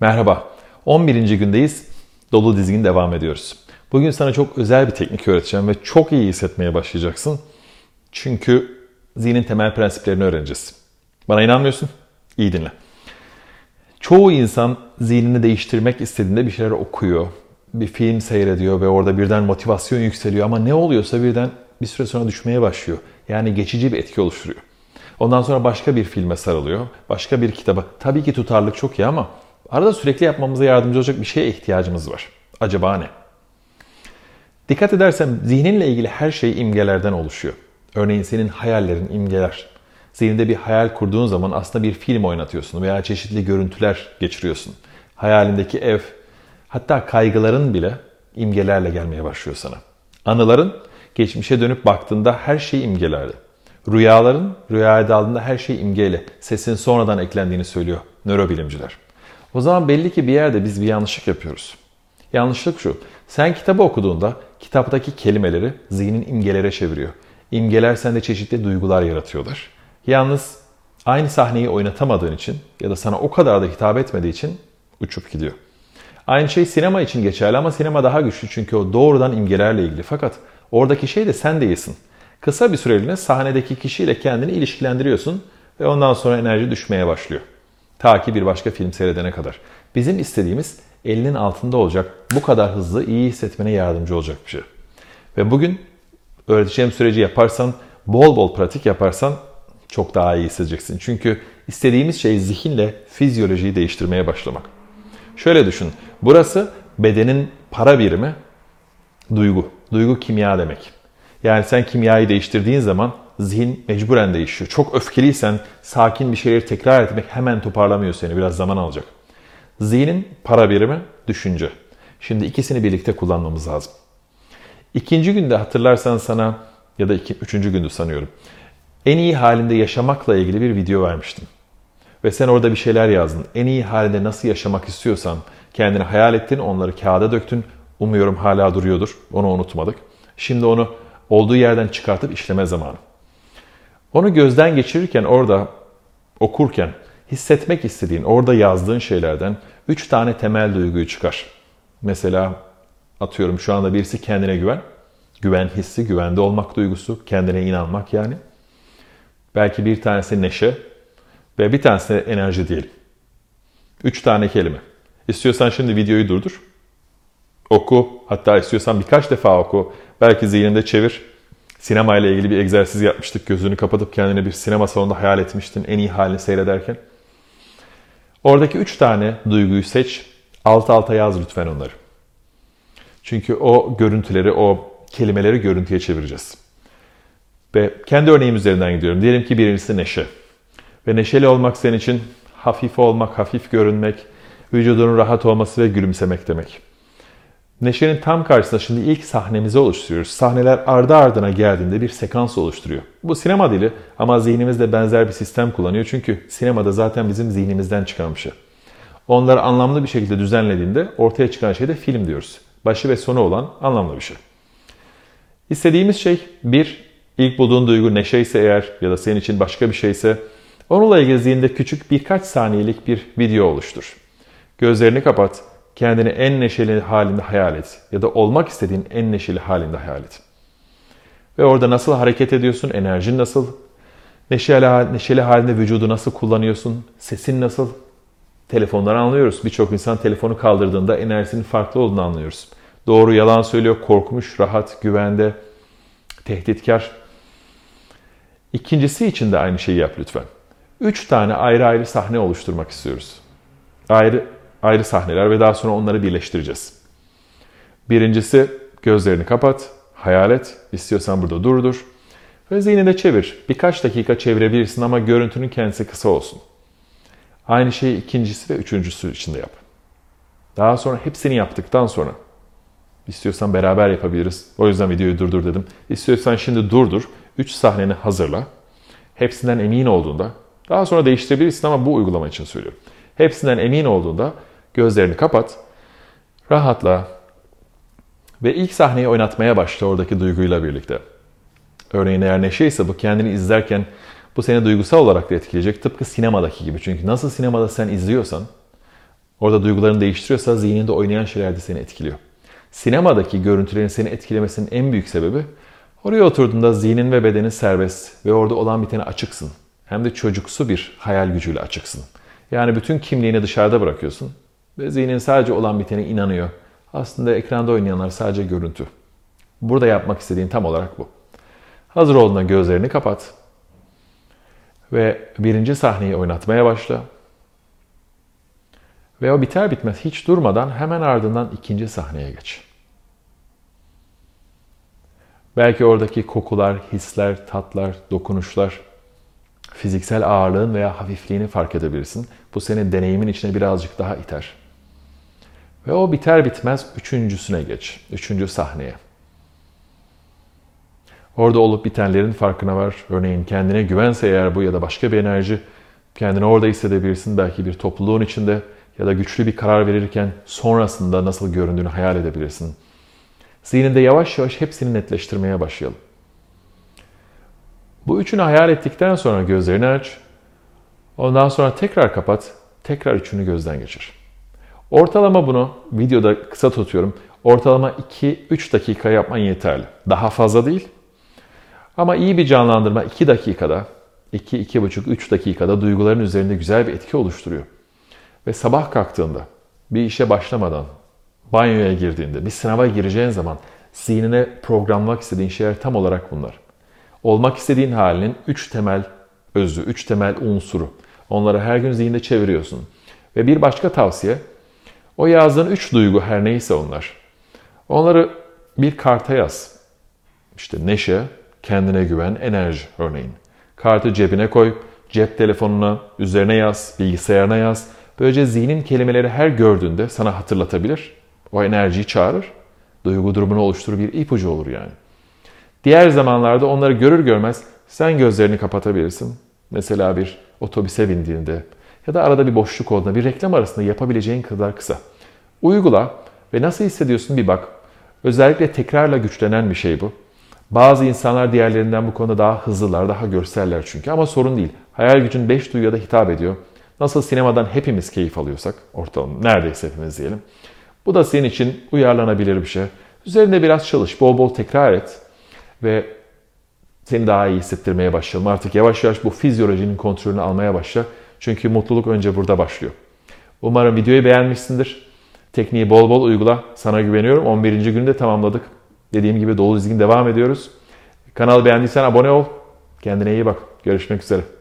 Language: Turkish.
Merhaba. 11. gündeyiz. Dolu dizgin devam ediyoruz. Bugün sana çok özel bir teknik öğreteceğim ve çok iyi hissetmeye başlayacaksın. Çünkü zihnin temel prensiplerini öğreneceğiz. Bana inanmıyorsun? İyi dinle. Çoğu insan zihnini değiştirmek istediğinde bir şeyler okuyor, bir film seyrediyor ve orada birden motivasyon yükseliyor ama ne oluyorsa birden bir süre sonra düşmeye başlıyor. Yani geçici bir etki oluşturuyor. Ondan sonra başka bir filme sarılıyor, başka bir kitaba. Tabii ki tutarlık çok iyi ama arada sürekli yapmamıza yardımcı olacak bir şeye ihtiyacımız var. Acaba ne? Dikkat edersen zihninle ilgili her şey imgelerden oluşuyor. Örneğin senin hayallerin imgeler. Zihninde bir hayal kurduğun zaman aslında bir film oynatıyorsun veya çeşitli görüntüler geçiriyorsun. Hayalindeki ev, hatta kaygıların bile imgelerle gelmeye başlıyor sana. Anıların geçmişe dönüp baktığında her şey imgelerdi. Rüyaların rüyaya daldığında her şey imgeyle, sesin sonradan eklendiğini söylüyor nörobilimciler. O zaman belli ki bir yerde biz bir yanlışlık yapıyoruz. Yanlışlık şu. Sen kitabı okuduğunda kitaptaki kelimeleri zihnin imgelere çeviriyor. İmgeler sende çeşitli duygular yaratıyorlar. Yalnız aynı sahneyi oynatamadığın için ya da sana o kadar da hitap etmediği için uçup gidiyor. Aynı şey sinema için geçerli ama sinema daha güçlü çünkü o doğrudan imgelerle ilgili. Fakat oradaki şey de sen değilsin. Kısa bir süreliğine sahnedeki kişiyle kendini ilişkilendiriyorsun ve ondan sonra enerji düşmeye başlıyor. Ta ki bir başka film seyredene kadar. Bizim istediğimiz elinin altında olacak, bu kadar hızlı iyi hissetmene yardımcı olacak bir şey. Ve bugün öğreteceğim süreci yaparsan, bol bol pratik yaparsan çok daha iyi hissedeceksin. Çünkü istediğimiz şey zihinle fizyolojiyi değiştirmeye başlamak. Şöyle düşün. Burası bedenin para birimi, duygu. Duygu kimya demek. Yani sen kimyayı değiştirdiğin zaman zihin mecburen değişiyor. Çok öfkeliysen sakin bir şeyleri tekrar etmek hemen toparlamıyor seni. Biraz zaman alacak. Zihnin para birimi, düşünce. Şimdi ikisini birlikte kullanmamız lazım. İkinci günde hatırlarsan sana ya da iki, üçüncü gündü sanıyorum. En iyi halinde yaşamakla ilgili bir video vermiştim. Ve sen orada bir şeyler yazdın. En iyi halinde nasıl yaşamak istiyorsan kendini hayal ettin, onları kağıda döktün. Umuyorum hala duruyordur. Onu unutmadık. Şimdi onu olduğu yerden çıkartıp işleme zamanı. Onu gözden geçirirken orada okurken hissetmek istediğin, orada yazdığın şeylerden üç tane temel duyguyu çıkar. Mesela atıyorum şu anda birisi kendine güven. Güven hissi, güvende olmak duygusu, kendine inanmak yani. Belki bir tanesi neşe ve bir tanesi enerji diyelim. Üç tane kelime. İstiyorsan şimdi videoyu durdur. Oku, hatta istiyorsan birkaç defa oku. Belki zihninde çevir. Sinema ile ilgili bir egzersiz yapmıştık. Gözünü kapatıp kendini bir sinema salonunda hayal etmiştin en iyi halini seyrederken. Oradaki üç tane duyguyu seç. Alt alta yaz lütfen onları. Çünkü o görüntüleri, o kelimeleri görüntüye çevireceğiz. Ve kendi örneğim üzerinden gidiyorum. Diyelim ki birincisi neşe. Ve neşeli olmak senin için hafif olmak, hafif görünmek, vücudunun rahat olması ve gülümsemek demek. Neşenin tam karşısında şimdi ilk sahnemizi oluşturuyoruz. Sahneler ardı ardına geldiğinde bir sekans oluşturuyor. Bu sinema dili ama zihnimiz de benzer bir sistem kullanıyor. Çünkü sinemada zaten bizim zihnimizden çıkan bir şey. Onları anlamlı bir şekilde düzenlediğinde ortaya çıkan şey de film diyoruz. Başı ve sonu olan anlamlı bir şey. İstediğimiz şey bir, ilk bulduğun duygu neşe ise eğer ya da senin için başka bir şeyse onunla ilgili zihinde küçük birkaç saniyelik bir video oluştur. Gözlerini kapat, kendini en neşeli halinde hayal et ya da olmak istediğin en neşeli halinde hayal et. Ve orada nasıl hareket ediyorsun, enerjin nasıl, neşeli, neşeli halinde vücudu nasıl kullanıyorsun, sesin nasıl, telefondan anlıyoruz. Birçok insan telefonu kaldırdığında enerjisinin farklı olduğunu anlıyoruz. Doğru yalan söylüyor, korkmuş, rahat, güvende, tehditkar. İkincisi için de aynı şeyi yap lütfen. Üç tane ayrı ayrı sahne oluşturmak istiyoruz. Ayrı ayrı sahneler ve daha sonra onları birleştireceğiz. Birincisi gözlerini kapat, hayal et, istiyorsan burada durdur ve zihninde çevir. Birkaç dakika çevirebilirsin ama görüntünün kendisi kısa olsun. Aynı şeyi ikincisi ve üçüncüsü için de yap. Daha sonra hepsini yaptıktan sonra istiyorsan beraber yapabiliriz. O yüzden videoyu durdur dedim. İstiyorsan şimdi durdur. Üç sahneni hazırla. Hepsinden emin olduğunda daha sonra değiştirebilirsin ama bu uygulama için söylüyorum. Hepsinden emin olduğunda gözlerini kapat, rahatla ve ilk sahneyi oynatmaya başla oradaki duyguyla birlikte. Örneğin eğer neşe ise bu kendini izlerken bu seni duygusal olarak da etkileyecek. Tıpkı sinemadaki gibi. Çünkü nasıl sinemada sen izliyorsan orada duygularını değiştiriyorsa zihninde oynayan şeyler de seni etkiliyor. Sinemadaki görüntülerin seni etkilemesinin en büyük sebebi oraya oturduğunda zihnin ve bedenin serbest ve orada olan bitene açıksın. Hem de çocuksu bir hayal gücüyle açıksın. Yani bütün kimliğini dışarıda bırakıyorsun ve zihnin sadece olan bitene inanıyor. Aslında ekranda oynayanlar sadece görüntü. Burada yapmak istediğin tam olarak bu. Hazır olduğunda gözlerini kapat. Ve birinci sahneyi oynatmaya başla. Ve o biter bitmez hiç durmadan hemen ardından ikinci sahneye geç. Belki oradaki kokular, hisler, tatlar, dokunuşlar, fiziksel ağırlığın veya hafifliğini fark edebilirsin. Bu senin deneyimin içine birazcık daha iter. Ve o biter bitmez üçüncüsüne geç. Üçüncü sahneye. Orada olup bitenlerin farkına var. Örneğin kendine güvense eğer bu ya da başka bir enerji kendini orada hissedebilirsin. Belki bir topluluğun içinde ya da güçlü bir karar verirken sonrasında nasıl göründüğünü hayal edebilirsin. Zihninde yavaş yavaş hepsini netleştirmeye başlayalım. Bu üçünü hayal ettikten sonra gözlerini aç. Ondan sonra tekrar kapat. Tekrar üçünü gözden geçir. Ortalama bunu videoda kısa tutuyorum. Ortalama 2-3 dakika yapman yeterli. Daha fazla değil. Ama iyi bir canlandırma 2 dakikada, 2-2,5-3 dakikada duyguların üzerinde güzel bir etki oluşturuyor. Ve sabah kalktığında, bir işe başlamadan, banyoya girdiğinde, bir sınava gireceğin zaman zihnine programlamak istediğin şeyler tam olarak bunlar. Olmak istediğin halinin üç temel özü, üç temel unsuru. Onları her gün zihinde çeviriyorsun. Ve bir başka tavsiye, o yazdığın üç duygu her neyse onlar. Onları bir karta yaz. İşte neşe, kendine güven, enerji örneğin. Kartı cebine koy, cep telefonuna, üzerine yaz, bilgisayarına yaz. Böylece zihnin kelimeleri her gördüğünde sana hatırlatabilir. O enerjiyi çağırır. Duygu durumunu oluşturur bir ipucu olur yani. Diğer zamanlarda onları görür görmez sen gözlerini kapatabilirsin. Mesela bir otobüse bindiğinde ya da arada bir boşluk olduğunda bir reklam arasında yapabileceğin kadar kısa. Uygula ve nasıl hissediyorsun bir bak. Özellikle tekrarla güçlenen bir şey bu. Bazı insanlar diğerlerinden bu konuda daha hızlılar, daha görseller çünkü ama sorun değil. Hayal gücün 5 duyuya da hitap ediyor. Nasıl sinemadan hepimiz keyif alıyorsak, ortalama neredeyse hepimiz diyelim. Bu da senin için uyarlanabilir bir şey. Üzerinde biraz çalış, bol bol tekrar et ve seni daha iyi hissettirmeye başlayalım. Artık yavaş yavaş bu fizyolojinin kontrolünü almaya başla. Çünkü mutluluk önce burada başlıyor. Umarım videoyu beğenmişsindir. Tekniği bol bol uygula. Sana güveniyorum. 11. günde tamamladık. Dediğim gibi dolu dizgin devam ediyoruz. Kanalı beğendiysen abone ol. Kendine iyi bak. Görüşmek üzere.